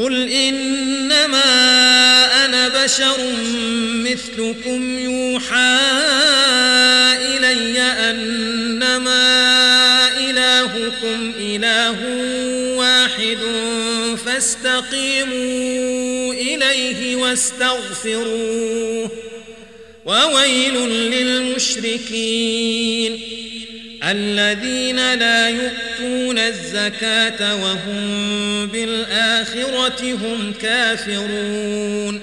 قل إنما أنا بشر مثلكم يوحى إلي أنما إلهكم إله واحد فاستقيموا إليه واستغفروه وويل للمشركين الذين لا يؤتون الزكاة وهم بالآخرة هم كافرون.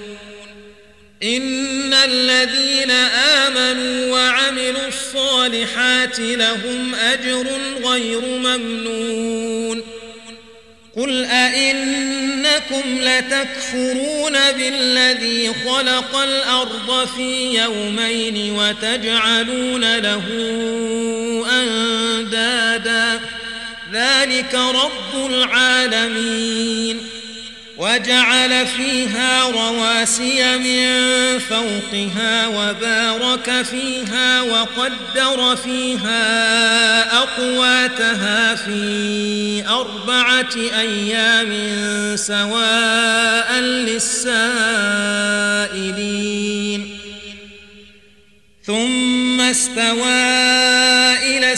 إن الذين آمنوا وعملوا الصالحات لهم أجر غير ممنون. قل أئنكم لتكفرون بالذي خلق الأرض في يومين وتجعلون له أندادا ذلك رب العالمين وجعل فيها رواسي من فوقها وبارك فيها وقدر فيها أقواتها في أربعة أيام سواء للسائلين ثم استوى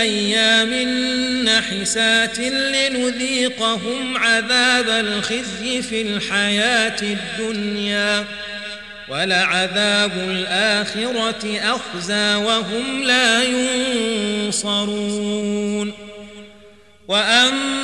أيام نحسات لنذيقهم عذاب الخزي في الحياة الدنيا. ولعذاب الآخرة أخزى وهم لا ينصرون. وأما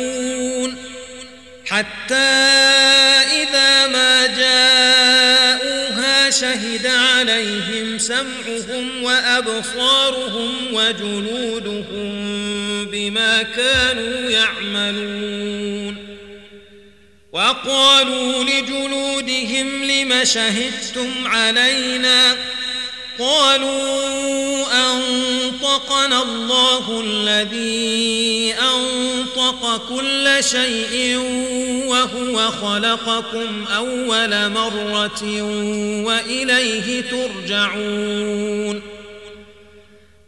حتى إذا ما جاءوها شهد عليهم سمعهم وأبصارهم وجنودهم بما كانوا يعملون وقالوا لجلودهم لم شهدتم علينا قالوا أنطقنا الله الذي أنطق كل شيء وهو خلقكم أول مرة وإليه ترجعون.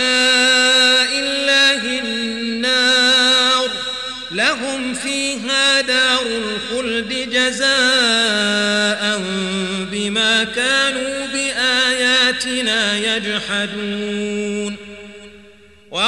أعداء الله النار لهم فيها دار الخلد جزاء بما كانوا بآياتنا يجحدون.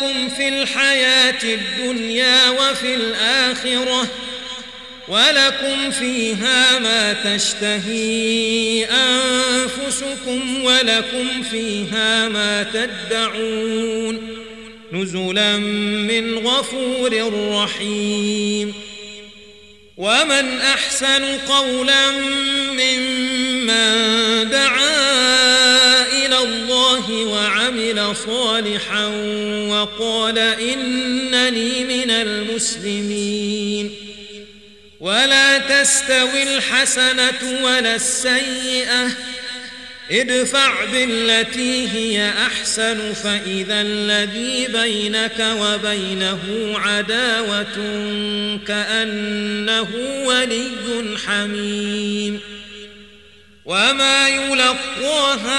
أولياؤكم في الحياة الدنيا وفي الآخرة ولكم فيها ما تشتهي أنفسكم ولكم فيها ما تدعون نزلا من غفور رحيم ومن أحسن قولا ممن دعا صالحا وقال إنني من المسلمين. ولا تستوي الحسنة ولا السيئة. ادفع بالتي هي أحسن فإذا الذي بينك وبينه عداوة كأنه ولي حميم. وما يلقاها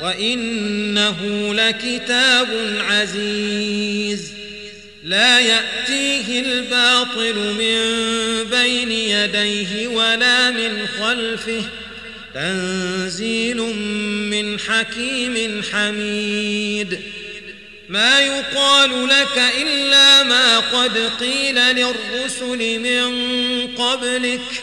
وإنه لكتاب عزيز. لا يأتيه الباطل من بين يديه ولا من خلفه. تنزيل من حكيم حميد. ما يقال لك إلا ما قد قيل للرسل من قبلك.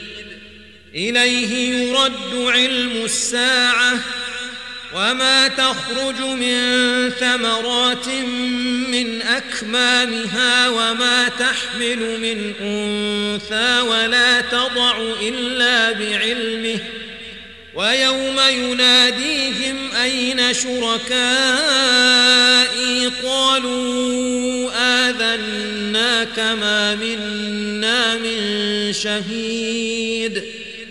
إليه يرد علم الساعة وما تخرج من ثمرات من أكمامها وما تحمل من أنثى ولا تضع إلا بعلمه ويوم يناديهم أين شركائي قالوا آذناك ما منا من شهيد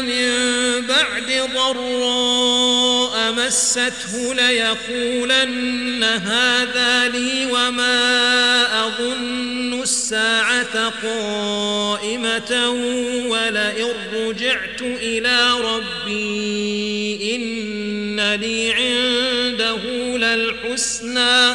من بعد ضراء مسته ليقولن هذا لي وما أظن الساعة قائمة ولئن رجعت إلى ربي إن لي عنده للحسنى